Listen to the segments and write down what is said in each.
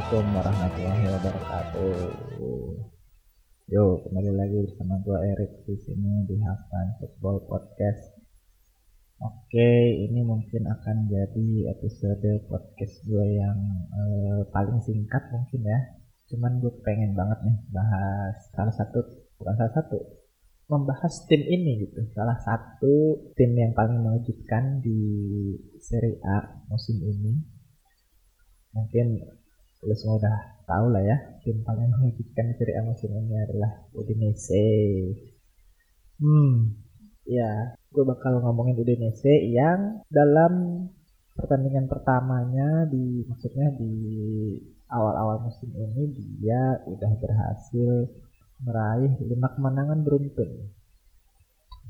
Assalamualaikum warahmatullahi wabarakatuh. Yo, kembali lagi bersama gue Erik di sini di Halftime Football Podcast. Oke, ini mungkin akan jadi episode podcast gue yang eh, paling singkat mungkin ya. Cuman gue pengen banget nih bahas salah satu, bukan salah satu, membahas tim ini gitu. Salah satu tim yang paling mengejutkan di Serie A musim ini. Mungkin lu semua udah tahu lah ya tim paling mengejutkan Serie A musim ini adalah Udinese. Hmm, ya gue bakal ngomongin Udinese yang dalam pertandingan pertamanya di maksudnya di awal-awal musim ini dia udah berhasil meraih lima kemenangan beruntun.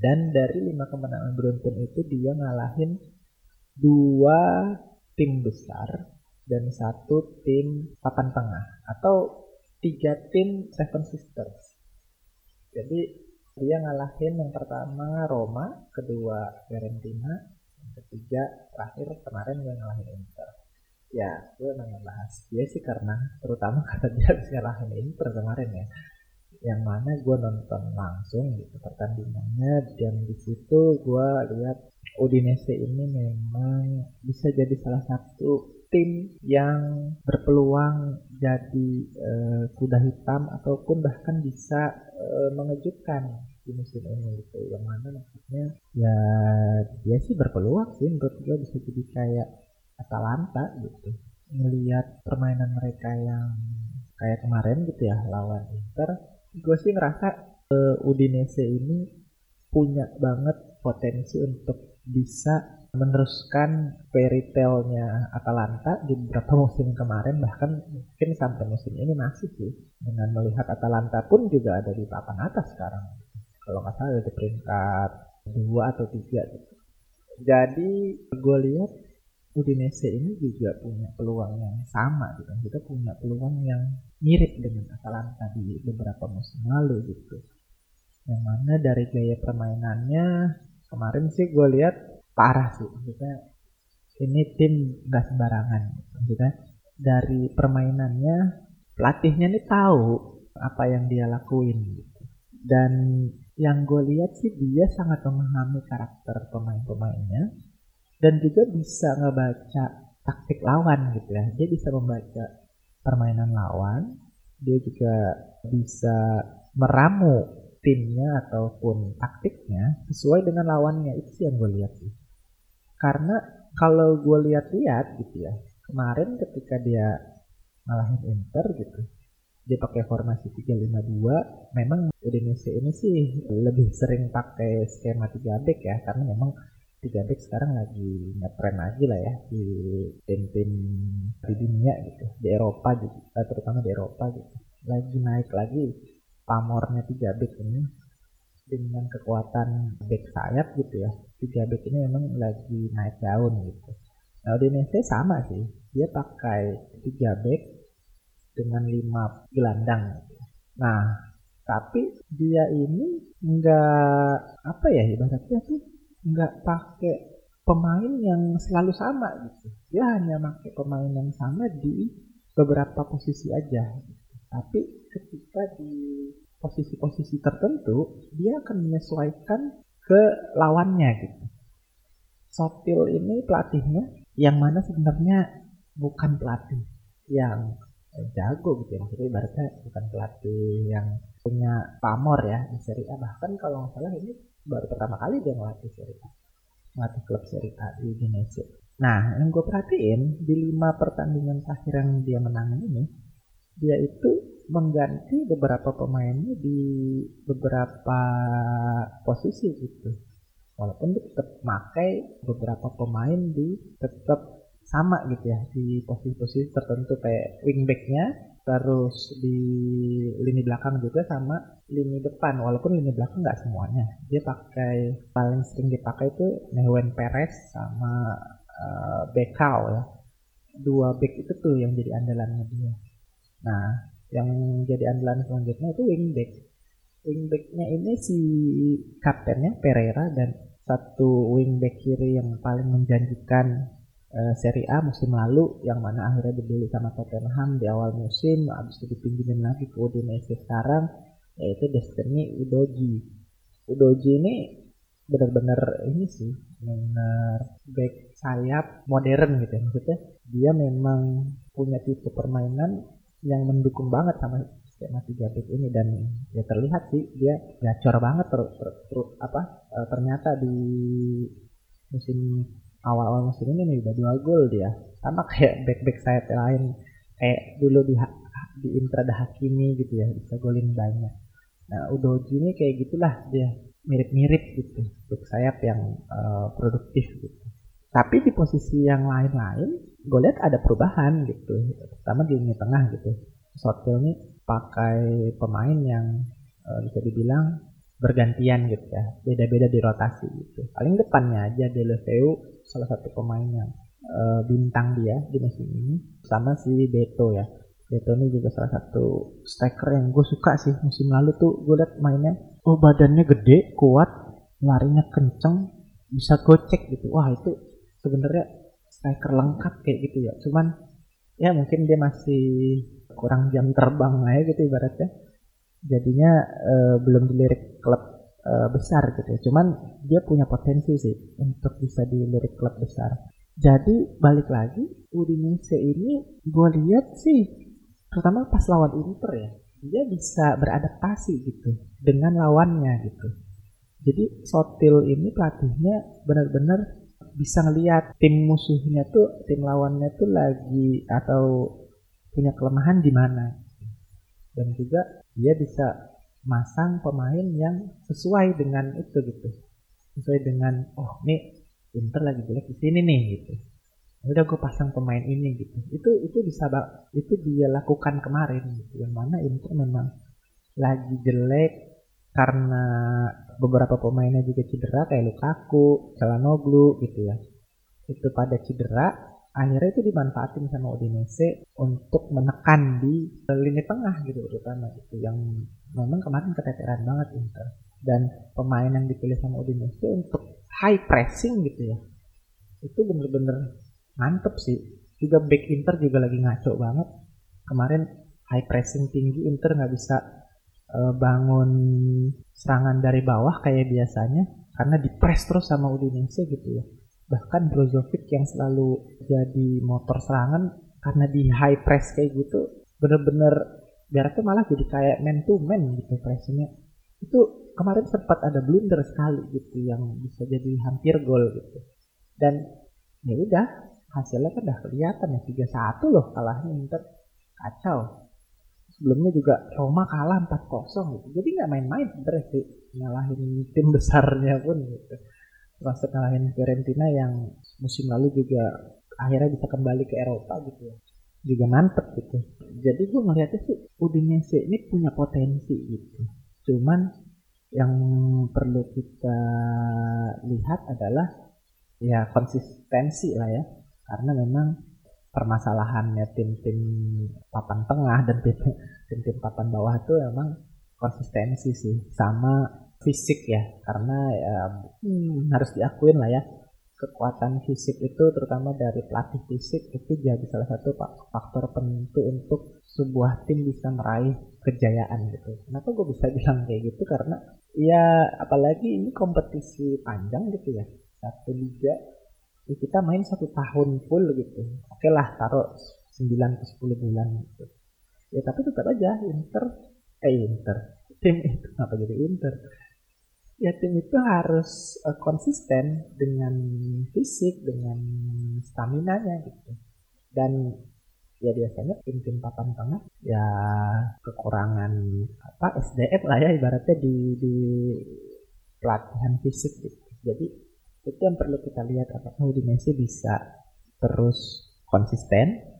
Dan dari lima kemenangan beruntun itu dia ngalahin dua tim besar dan satu tim papan tengah atau tiga tim Seven Sisters. Jadi dia ngalahin yang pertama Roma, kedua Fiorentina, yang ketiga terakhir kemarin dia ngalahin Inter. Ya, gue nanya bahas dia sih karena terutama karena dia habis ngalahin Inter kemarin ya. Yang mana gue nonton langsung gitu pertandingannya dan di situ gue lihat Udinese ini memang bisa jadi salah satu tim yang berpeluang jadi uh, kuda hitam ataupun bahkan bisa uh, mengejutkan di musim ini gitu. Yang mana maksudnya ya dia sih berpeluang sih menurut gue bisa jadi kayak Atalanta gitu. Melihat permainan mereka yang kayak kemarin gitu ya lawan Inter gue sih ngerasa uh, Udinese ini punya banget potensi untuk bisa meneruskan fairy tale-nya Atalanta di beberapa musim kemarin bahkan mungkin sampai musim ini masih sih. Dengan melihat Atalanta pun juga ada di papan atas sekarang. Kalau nggak salah ada di peringkat dua atau tiga gitu. Jadi gue lihat Udinese ini juga punya peluang yang sama gitu. Kita punya peluang yang mirip dengan Atalanta di beberapa musim lalu gitu. Yang mana dari gaya permainannya kemarin sih gue lihat parah sih maksudnya ini tim nggak sembarangan maksudnya dari permainannya pelatihnya nih tahu apa yang dia lakuin gitu. Dan yang gue lihat sih dia sangat memahami karakter pemain-pemainnya dan juga bisa ngebaca taktik lawan gitu ya. Dia bisa membaca permainan lawan dia juga bisa meramu timnya ataupun taktiknya sesuai dengan lawannya. Itu sih yang gue lihat sih karena kalau gue lihat-lihat gitu ya kemarin ketika dia ngalahin Inter gitu dia pakai formasi 352 memang Udinese ini sih lebih sering pakai skema 3 back ya karena memang 3 back sekarang lagi ngetren lagi lah ya di tim-tim di dunia gitu di Eropa gitu terutama di Eropa gitu. Lagi naik lagi pamornya 3 back ini dengan kekuatan back sayap gitu ya tiga back ini memang lagi naik daun gitu nah Udinese sama sih dia pakai tiga back dengan lima gelandang gitu. nah tapi dia ini nggak apa ya ibaratnya tuh nggak pakai pemain yang selalu sama gitu dia hanya pakai pemain yang sama di beberapa posisi aja gitu. tapi ketika di posisi-posisi tertentu dia akan menyesuaikan ke lawannya gitu. Sotil ini pelatihnya yang mana sebenarnya bukan pelatih yang jago gitu ya. Maksudnya ibaratnya bukan pelatih yang punya pamor ya di Serie A. Bahkan kalau nggak salah ini baru pertama kali dia ngelatih Serie A. Ngelatih klub Serie A di Indonesia. Nah yang gue perhatiin di lima pertandingan terakhir yang dia menang ini dia itu mengganti beberapa pemainnya di beberapa posisi gitu. Walaupun tetap pakai beberapa pemain di tetap sama gitu ya di posisi-posisi tertentu kayak wingbacknya terus di lini belakang juga sama lini depan. Walaupun lini belakang nggak semuanya. Dia pakai paling sering dipakai itu Newen Perez sama uh, Bekau ya. Dua back itu tuh yang jadi andalannya dia. Nah yang jadi andalan selanjutnya itu wingback. Wingbacknya ini si kaptennya Pereira dan satu wingback kiri yang paling menjanjikan uh, Serie A musim lalu yang mana akhirnya dibeli sama Tottenham di awal musim habis itu dipinjemin lagi ke Udinese sekarang yaitu Destiny Udoji Udoji ini benar-benar ini sih benar back sayap modern gitu ya maksudnya. Dia memang punya tipe permainan yang mendukung banget sama skema tiga back ini. Dan ya terlihat sih dia gacor banget ter, ter, ter, apa eh, ternyata di musim awal-awal musim ini nih udah dua gol dia. Sama kayak back-back sayap lain. Kayak dulu di di Intra Hakimi gitu ya bisa golin banyak. Nah Udoji ini kayak gitulah dia mirip-mirip gitu back sayap yang uh, produktif gitu. Tapi di posisi yang lain-lain gue lihat ada perubahan gitu. Pertama di lini tengah gitu. Sotil ini pakai pemain yang uh, bisa dibilang bergantian gitu ya. Beda-beda di rotasi gitu. Paling depannya aja Deleveu salah satu pemain yang uh, bintang dia di musim ini. Sama si Beto ya. Beto ini juga salah satu striker yang gue suka sih musim lalu tuh. Gue liat mainnya oh badannya gede kuat larinya kenceng bisa gocek gitu. Wah itu sebenarnya striker lengkap kayak gitu ya cuman ya mungkin dia masih kurang jam terbang aja gitu ibaratnya jadinya uh, belum dilirik klub uh, besar gitu ya. Cuman dia punya potensi sih untuk bisa dilirik klub besar. Jadi balik lagi Udinese ini gue lihat sih terutama pas lawan Inter ya dia bisa beradaptasi gitu dengan lawannya gitu. Jadi Sotil ini pelatihnya benar-benar bisa ngelihat tim musuhnya tuh tim lawannya tuh lagi atau punya kelemahan di mana. Dan juga dia bisa masang pemain yang sesuai dengan itu gitu. Sesuai dengan oh ini Inter lagi jelek di sini nih gitu. Ya udah gue pasang pemain ini gitu. Itu itu bisa itu dia lakukan kemarin gitu. Yang mana Inter memang lagi jelek karena beberapa pemainnya juga cedera kayak Lukaku, Calhanoglu gitu ya. Itu pada cedera akhirnya itu dimanfaatin sama Udinese untuk menekan di lini tengah gitu terutama itu yang memang kemarin keteteran banget Inter. Dan pemain yang dipilih sama Udinese untuk high pressing gitu ya itu bener-bener mantep sih. Juga back Inter juga lagi ngaco banget. Kemarin high pressing tinggi Inter nggak bisa uh, bangun serangan dari bawah kayak biasanya karena di press terus sama Udinese gitu ya. Bahkan Brozovic yang selalu jadi motor serangan karena di high press kayak gitu bener-bener tuh malah jadi kayak man to man gitu pressingnya itu kemarin sempat ada blunder sekali gitu yang bisa jadi hampir gol gitu. Dan ya udah hasilnya kan udah kelihatan ya tiga satu loh kalahnya Inter. Kacau sebelumnya juga Roma kalah 4-0 gitu. Jadi nggak main-main Inter sih nyalahin tim besarnya pun gitu. Termasuk ngalahin Fiorentina yang musim lalu juga akhirnya bisa kembali ke Eropa gitu ya. Juga mantep gitu. Jadi gue melihatnya sih Udinese ini punya potensi gitu. Cuman yang perlu kita lihat adalah ya konsistensi lah ya. Karena memang permasalahannya tim-tim papan tengah dan tim-tim papan bawah itu memang konsistensi sih sama fisik ya karena ya, hmm, harus diakuin lah ya kekuatan fisik itu terutama dari pelatih fisik itu jadi salah satu faktor penentu untuk sebuah tim bisa meraih kejayaan gitu. Kenapa gue bisa bilang kayak gitu? Karena ya apalagi ini kompetisi panjang gitu ya. Satu liga ya kita main satu tahun full gitu. Oke lah taruh 9 ke 10 bulan gitu. Ya tapi tetap aja Inter eh Inter tim itu apa jadi Inter ya tim itu harus uh, konsisten dengan fisik dengan stamina nya gitu dan ya biasanya tim-tim papan tengah ya kekurangan apa SDM lah ya ibaratnya di di pelatihan fisik gitu jadi itu yang perlu kita lihat apakah Udinese bisa terus konsisten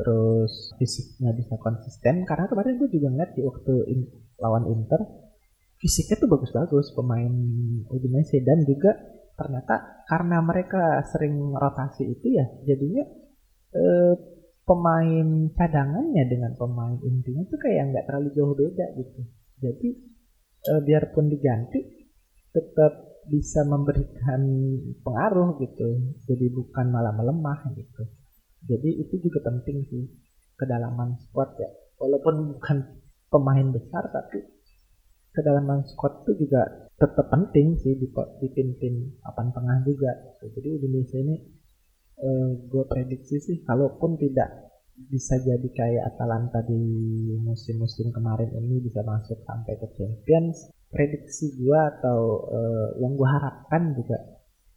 terus fisiknya bisa konsisten. Karena kemarin gue juga ngeliat di waktu in, lawan Inter fisiknya tuh bagus-bagus pemain Udinese dan juga ternyata karena mereka sering rotasi itu ya jadinya eh, pemain cadangannya dengan pemain intinya tuh kayak nggak terlalu jauh beda gitu. Jadi eh, biarpun diganti tetap bisa memberikan pengaruh gitu. Jadi bukan malah melemah gitu. Jadi itu juga penting sih kedalaman squad ya. Walaupun bukan pemain besar tapi kedalaman squad itu juga tetap penting sih di, di tim-tim papan tengah juga jadi Indonesia ini eh, gue prediksi sih kalaupun tidak bisa jadi kayak Atalanta di musim-musim kemarin ini bisa masuk sampai ke Champions prediksi gue atau uh, yang gue harapkan juga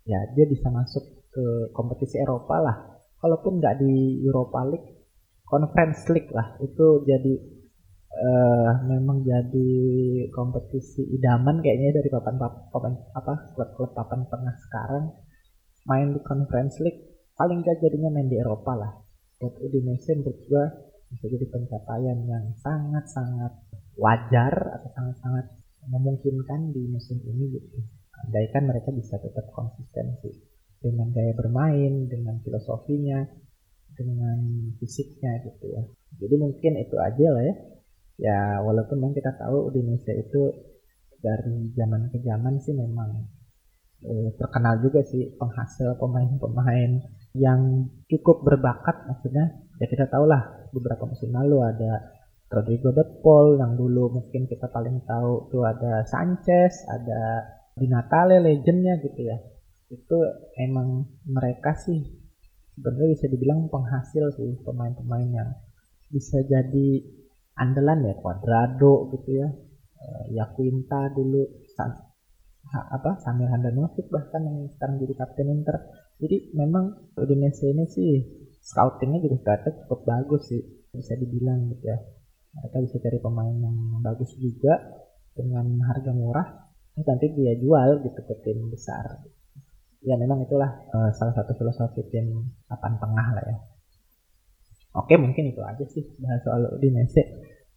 ya dia bisa masuk ke kompetisi Eropa lah. Kalaupun nggak di Europa League Conference League lah itu jadi uh, memang jadi kompetisi idaman kayaknya dari papan papan apa klub-klub papan tengah sekarang. Main di Conference League paling gak jadinya main di Eropa lah. Buat Indonesia menurut gue bisa jadi pencapaian yang sangat-sangat wajar atau sangat-sangat memungkinkan di musim ini gitu. Andaikan mereka bisa tetap konsisten sih dengan gaya bermain, dengan filosofinya, dengan fisiknya gitu ya. Jadi mungkin itu aja lah ya. Ya walaupun memang kita tahu Indonesia itu dari zaman ke zaman sih memang eh, terkenal juga sih penghasil pemain-pemain yang cukup berbakat maksudnya ya kita tahu lah beberapa musim lalu ada Rodrigo De Paul yang dulu mungkin kita paling tahu tuh ada Sanchez, ada Di Natale legendnya gitu ya. Itu emang mereka sih sebenarnya bisa dibilang penghasil sih pemain-pemain yang bisa jadi andalan ya Cuadrado gitu ya. Uh, ya Quinta dulu San, apa Samir Handanovic bahkan yang sekarang jadi kapten Inter. Jadi memang Indonesia ini sih scoutingnya juga ternyata cukup bagus sih bisa dibilang gitu ya mereka bisa cari pemain yang bagus juga dengan harga murah ini nanti dia jual gitu ke tim besar. Ya memang itulah uh, salah satu filosofi tim papan tengah lah ya. Oke mungkin itu aja sih bahas soal Udinese.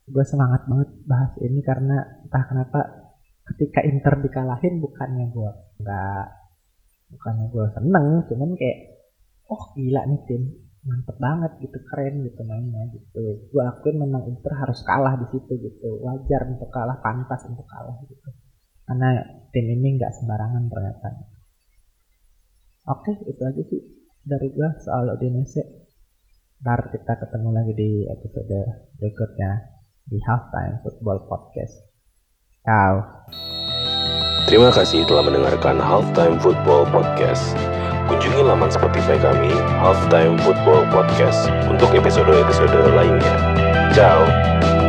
Gue semangat banget bahas ini karena entah kenapa ketika Inter dikalahin bukannya gue nggak bukannya gue seneng cuman kayak oh gila nih tim mantep banget gitu keren gitu mainnya gitu. Gue akuin memang Inter harus kalah di situ gitu. Wajar untuk kalah pantas untuk kalah gitu. Karena tim ini nggak sembarangan ternyata. Oke itu aja sih dari gue soal Udinese. Ntar kita ketemu lagi di episode berikutnya di Halftime Football Podcast. Ciao. Terima kasih telah mendengarkan Halftime Football Podcast. Kunjungi laman Spotify kami, Halftime Football Podcast, untuk episode-episode lainnya. Ciao!